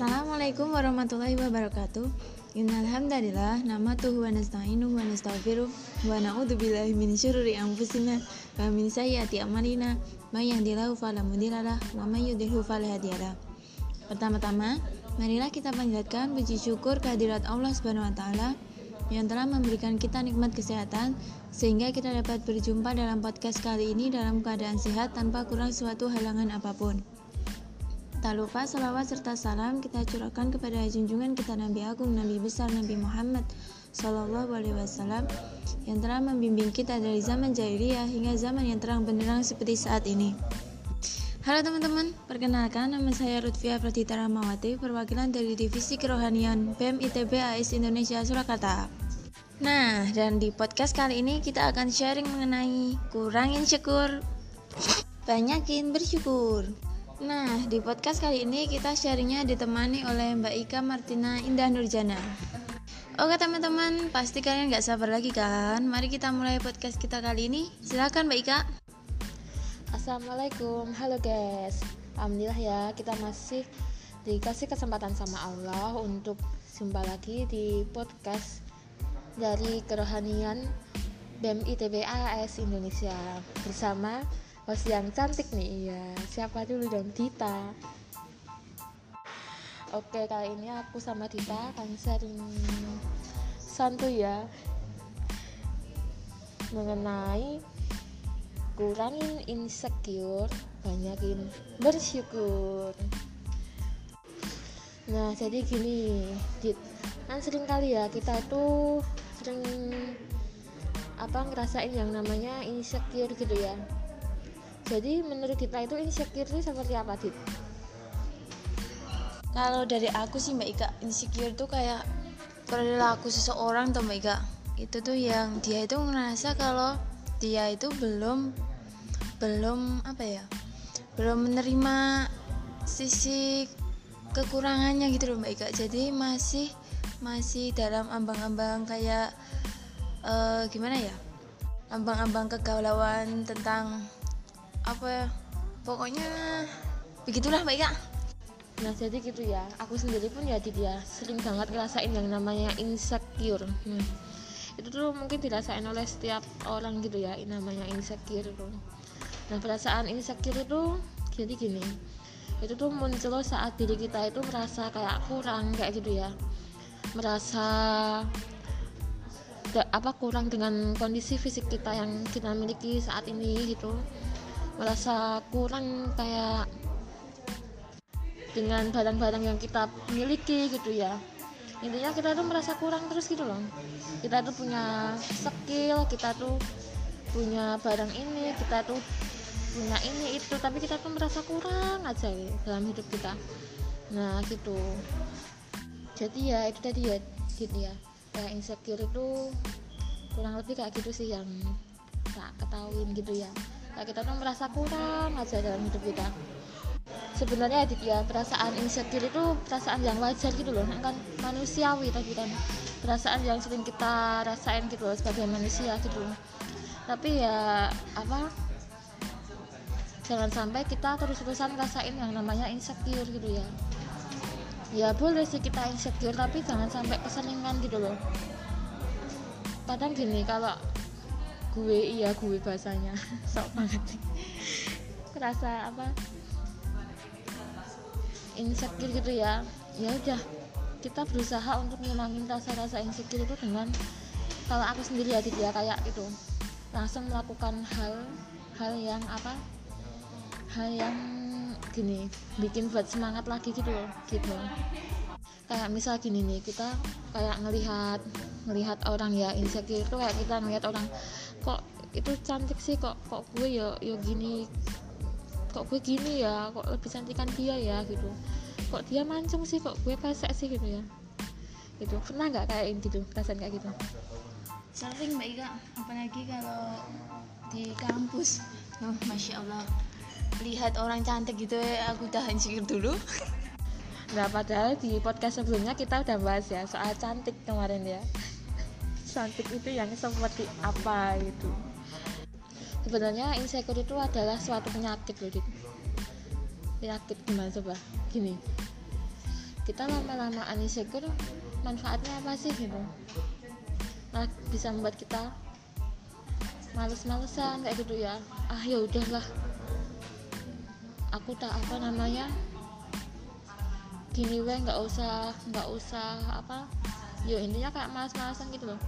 Assalamualaikum warahmatullahi wabarakatuh. Innalhamdalillah namatuhu wa nasta'inuhu wa nastaghfiruh wa na'udzu billahi min syururi anfusina wa min sayyiati a'malina may yahdihillahu fala mudhillalah wa may yudhlil fala hadiyalah. Pertama-tama, marilah kita panjatkan puji syukur kehadirat Allah Subhanahu wa taala yang telah memberikan kita nikmat kesehatan sehingga kita dapat berjumpa dalam podcast kali ini dalam keadaan sehat tanpa kurang suatu halangan apa pun. Tak lupa salawat serta salam kita curahkan kepada junjungan kita Nabi Agung Nabi besar Nabi Muhammad Sallallahu Alaihi Wasallam yang telah membimbing kita dari zaman jahiliyah hingga zaman yang terang benderang seperti saat ini. Halo teman-teman, perkenalkan nama saya Rutfia Pratita Ramawati, perwakilan dari Divisi Kerohanian BEM ITB AS Indonesia Surakarta. Nah, dan di podcast kali ini kita akan sharing mengenai kurangin syukur, banyakin bersyukur. Nah, di podcast kali ini kita sharingnya ditemani oleh Mbak Ika Martina Indah Nurjana. Oke teman-teman, pasti kalian gak sabar lagi kan? Mari kita mulai podcast kita kali ini. Silahkan Mbak Ika. Assalamualaikum, halo guys. Alhamdulillah ya, kita masih dikasih kesempatan sama Allah untuk jumpa lagi di podcast dari kerohanian BEM ITB Indonesia bersama host yang cantik nih iya. Siapa dulu dong? Dita. Oke kali ini aku sama Dita akan sharing santuy ya. Mengenai kurangin insecure banyakin bersyukur. Nah jadi gini Dit. Kan sering kali ya kita tuh sering apa ngerasain yang namanya insecure gitu ya jadi menurut kita itu insecure itu seperti apa Dit? Kalau dari aku sih Mbak Ika insecure tuh kayak perilaku seseorang tuh Mbak Ika itu tuh yang dia itu ngerasa kalau dia itu belum belum apa ya belum menerima sisi kekurangannya gitu loh Mbak Ika jadi masih masih dalam ambang-ambang kayak uh, gimana ya ambang-ambang kegalauan tentang apa ya? Pokoknya begitulah mbak Ika. Nah jadi gitu ya. Aku sendiri pun ya dia sering banget ngerasain yang namanya insecure. Hmm. itu tuh mungkin dirasain oleh setiap orang gitu ya namanya insecure tuh nah perasaan insecure itu jadi gini. Itu tuh muncul saat diri kita itu merasa kayak kurang kayak gitu ya. Merasa apa kurang dengan kondisi fisik kita yang kita miliki saat ini gitu merasa kurang kayak dengan barang-barang yang kita miliki gitu ya. Intinya kita tuh merasa kurang terus gitu loh. Kita tuh punya skill kita tuh punya barang ini kita tuh punya ini itu. Tapi kita tuh merasa kurang aja ya, dalam hidup kita. Nah gitu. Jadi ya itu tadi ya gitu ya. Kayak insecure itu kurang lebih kayak gitu sih yang tak ketahuin gitu ya kayak kita tuh merasa kurang aja dalam hidup kita. Sebenarnya ya perasaan insecure itu perasaan yang wajar gitu loh. Kan manusiawi tapi kan perasaan yang sering kita rasain gitu loh sebagai manusia gitu loh. Tapi ya apa? Jangan sampai kita terus-terusan rasain yang namanya insecure gitu ya. Ya boleh sih kita insecure tapi jangan sampai keseringan gitu loh. Kadang gini kalau gue iya gue bahasanya. Sok banget. Kerasa apa? Insecure gitu ya. Ya udah kita berusaha untuk ngilangin rasa-rasa insecure itu dengan kalau aku sendiri ya dia kayak itu langsung melakukan hal hal yang apa? Hal yang gini bikin buat semangat lagi gitu gitu. Kayak misal gini nih kita kayak ngelihat ngelihat orang ya insecure itu kayak kita ngelihat orang kok itu cantik sih kok kok gue ya ya gini kok gue gini ya kok lebih cantikan dia ya gitu. Kok dia mancung sih kok gue pesek sih gitu ya. Itu pernah nggak kayak gitu perasaan kayak gitu? Sering mbak Ika. Apalagi kalau di kampus. Oh, masya Allah. Lihat orang cantik gitu ya aku tahan sikir dulu. Nah padahal di podcast sebelumnya kita udah bahas ya soal cantik kemarin ya cantik itu yang seperti apa gitu sebenarnya insecure itu adalah suatu penyakit loh dit. Penyakit gimana coba? Gini. Kita lama-lamaan insecure manfaatnya apa sih gitu? Malah bisa membuat kita males-malesan kayak gitu ya. Ah ya udahlah. Aku tak apa namanya gini weh nggak usah nggak usah apa. Yo intinya kayak malas-malasan gitu loh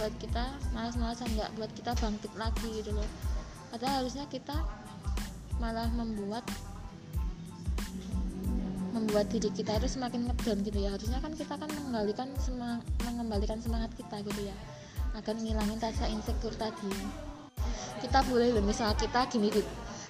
buat kita malas-malasan nggak buat kita bangkit lagi gitu loh. Padahal harusnya kita malah membuat membuat diri kita itu semakin ngedown gitu ya. Harusnya kan kita kan mengembalikan semang, mengembalikan semangat kita gitu ya. Agar ngilangin rasa insecure tadi. Kita boleh loh misal kita gini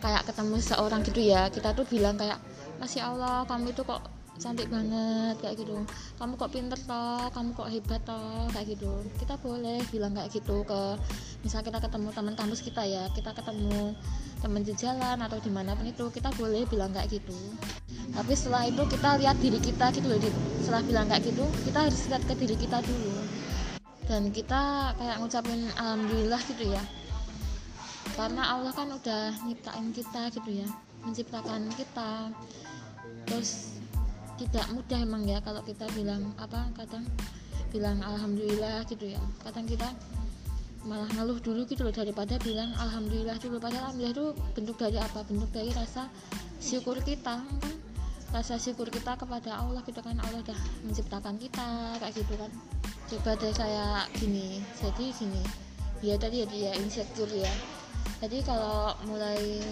kayak ketemu seorang gitu ya. Kita tuh bilang kayak masya Allah kamu itu kok cantik banget kayak gitu. Kamu kok pinter toh? Kamu kok hebat toh? Kayak gitu. Kita boleh bilang kayak gitu ke misal kita ketemu teman kampus kita ya kita ketemu teman di jalan atau di mana pun itu kita boleh bilang kayak gitu. Tapi setelah itu kita lihat diri kita gitu loh setelah bilang kayak gitu kita harus lihat ke diri kita dulu. Dan kita kayak ngucapin alhamdulillah gitu ya. Karena Allah kan udah nyiptain kita gitu ya menciptakan kita. Terus tidak mudah emang ya kalau kita bilang apa kadang bilang alhamdulillah gitu ya. Kadang kita malah ngeluh dulu gitu loh daripada bilang alhamdulillah dulu. Padahal alhamdulillah itu bentuk dari apa? Bentuk dari rasa syukur kita kan rasa syukur kita kepada Allah gitu kan. Allah udah menciptakan kita kayak gitu kan. Coba deh saya gini jadi gini. Ya tadi ya dia insecure ya. Jadi kalau mulai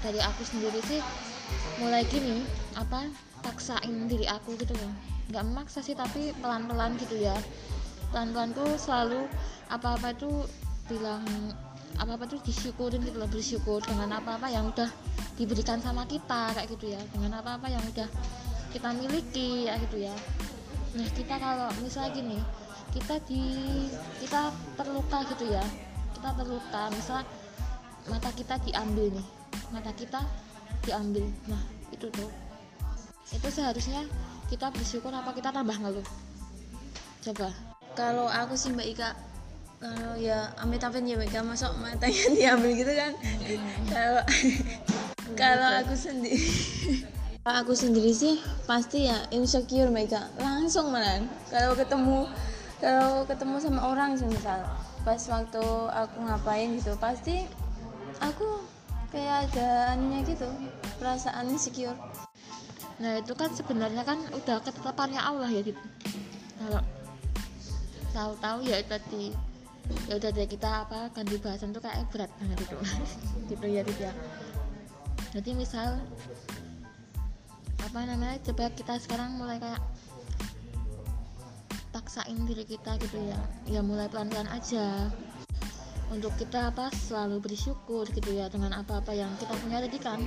dari aku sendiri sih mulai gini apa paksain diri aku gitu loh. Nggak memaksa sih tapi pelan-pelan gitu ya. Pelan-pelan tuh selalu apa-apa itu bilang apa-apa tuh disyukurin gitu loh bersyukur dengan apa-apa yang udah diberikan sama kita kayak gitu ya. Dengan apa-apa yang udah kita miliki ya gitu ya. Nah kita kalau misalnya gini kita di kita terluka gitu ya. Kita terluka misal mata kita diambil nih. Mata kita diambil. Nah itu tuh itu seharusnya kita bersyukur apa kita tambah ngeluh? Coba. Kalau aku sih mbak Ika kalau ya amit amit ya Ika masuk matanya diambil gitu kan? Kalau kalau aku sendiri kalau aku sendiri sih pasti ya insecure mbak Ika. Langsung malah kalau ketemu kalau ketemu sama orang misal. Pas waktu aku ngapain gitu pasti aku kayak ada gitu perasaan insecure nah itu kan sebenarnya kan udah ketetapannya Allah ya gitu kalau tahu-tahu ya tadi ya udah deh kita apa kan bahasan tuh kayak berat banget itu. Gitu ya gitu ya. Jadi misal apa namanya coba kita sekarang mulai kayak paksain diri kita gitu ya. Ya mulai pelan-pelan aja. Untuk kita apa selalu bersyukur gitu ya dengan apa-apa yang kita punya tadi kan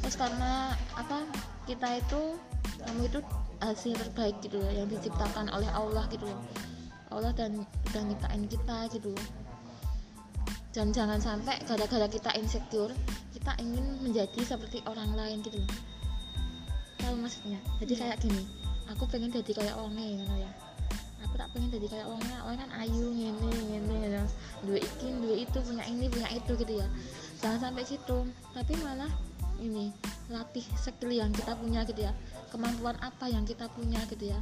terus karena apa kita itu kamu itu hasil terbaik gitu loh yang diciptakan oleh Allah gitu loh. Allah dan udah nyiptain kita gitu loh. Dan jangan sampai gara-gara kita insecure kita ingin menjadi seperti orang lain gitu loh. Tahu maksudnya? Jadi kayak gini aku pengen jadi kayak orang lain ya. Aku tak pengen jadi kayak orangnya orang kan ayu ngene ya. Dua ikin dua itu punya ini punya itu gitu ya. Jangan sampai situ. Tapi malah ini latih skill yang kita punya gitu ya. Kemampuan apa yang kita punya gitu ya.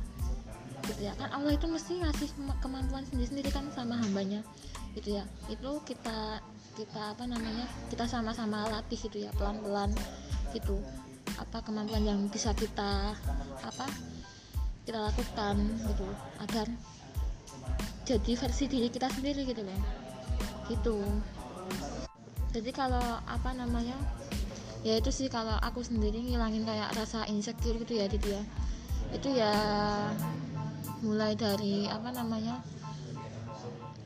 Gitu ya. Kan Allah itu mesti ngasih kemampuan sendiri-sendiri kan sama hambanya. Gitu ya. Itu kita kita apa namanya kita sama-sama latih gitu ya pelan-pelan gitu. Apa kemampuan yang bisa kita apa kita lakukan gitu agar jadi versi diri kita sendiri gitu loh. Gitu. Jadi kalau apa namanya ya itu sih kalau aku sendiri ngilangin kayak rasa insecure gitu ya gitu ya. Itu ya mulai dari apa namanya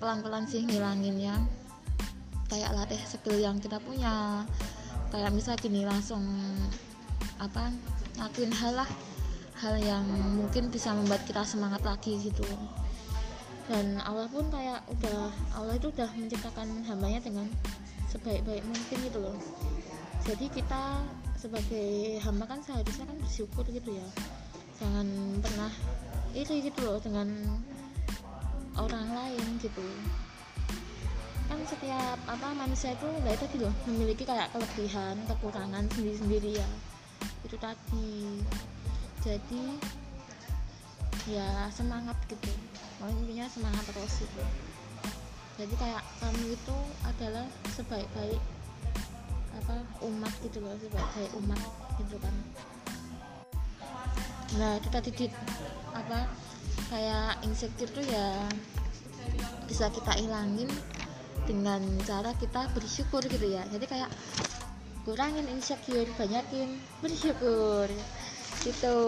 pelan-pelan sih ngilanginnya. Kayak latih skill yang kita punya. Kayak misal gini langsung apa ngakuin hal lah. Hal yang mungkin bisa membuat kita semangat lagi gitu. Dan Allah pun kayak udah Allah itu udah menciptakan hambanya dengan sebaik-baik mungkin gitu loh jadi kita sebagai hamba kan seharusnya kan bersyukur gitu ya. Jangan pernah iri gitu loh dengan orang lain gitu. Kan setiap apa manusia itu nggak itu loh memiliki kayak kelebihan kekurangan sendiri-sendiri ya. Itu tadi. Jadi ya semangat gitu. Intinya semangat terus gitu. Jadi kayak kamu itu adalah sebaik-baik apa umat gitu loh sebaik-baik umat gitu kan. Nah itu tadi di apa kayak insecure tuh ya bisa kita ilangin dengan cara kita bersyukur gitu ya. Jadi kayak kurangin insecure banyakin bersyukur. Gitu.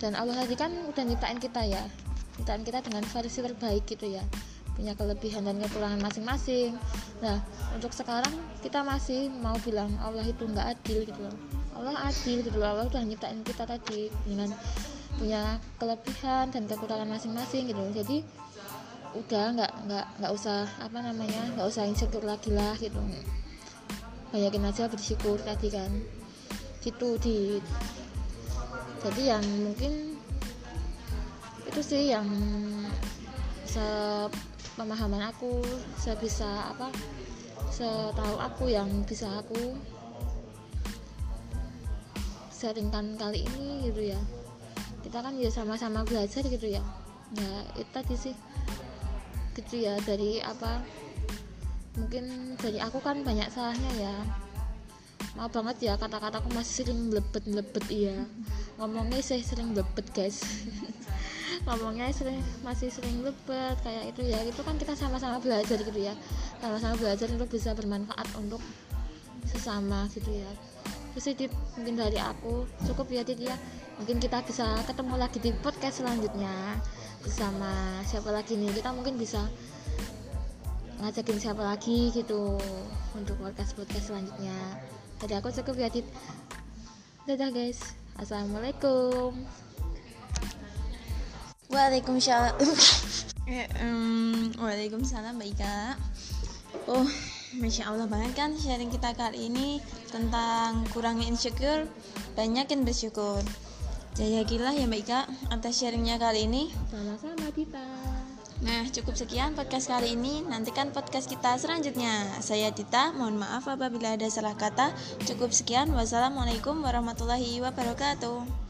Dan Allah tadi kan udah nyiptain kita ya. Nyiptain kita dengan versi terbaik gitu ya punya kelebihan dan kekurangan masing-masing. Nah untuk sekarang kita masih mau bilang Allah itu nggak adil gitu loh. Allah adil gitu loh. Allah udah nyiptain kita tadi dengan punya kelebihan dan kekurangan masing-masing gitu loh. Jadi udah nggak nggak nggak usah apa namanya nggak usah insecure lagi lah gitu. Banyakin aja bersyukur tadi kan. Gitu di jadi yang mungkin itu sih yang pemahaman aku saya bisa apa setahu aku yang bisa aku sharingkan kali ini gitu ya. Kita kan ya sama-sama belajar gitu ya. Ya itu tadi sih. Gitu ya dari apa mungkin dari aku kan banyak salahnya ya. Maaf banget ya kata-kataku masih sering lebet lebet iya. Ngomongnya sih sering lebet guys ngomongnya sering masih sering lebet kayak itu ya. Itu kan kita sama-sama belajar gitu ya. Sama-sama belajar untuk bisa bermanfaat untuk sesama gitu ya. Terus mungkin dari aku cukup ya Dit ya. Mungkin kita bisa ketemu lagi di podcast selanjutnya bersama siapa lagi nih. Kita mungkin bisa ngajakin siapa lagi gitu untuk podcast podcast selanjutnya. Jadi aku cukup ya Dit dadah guys. Assalamualaikum. Waalaikumsalam. um, Waalaikumsalam Mbak Ika. Oh, Masya Allah banget kan sharing kita kali ini tentang kurangi insecure, banyakin bersyukur. Jaya gila ya Mbak Ika atas sharingnya kali ini. Sama-sama Dita. Nah, cukup sekian podcast kali ini. Nantikan podcast kita selanjutnya. Saya Dita, mohon maaf apabila ada salah kata. Cukup sekian. Wassalamualaikum warahmatullahi wabarakatuh.